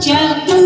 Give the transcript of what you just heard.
Just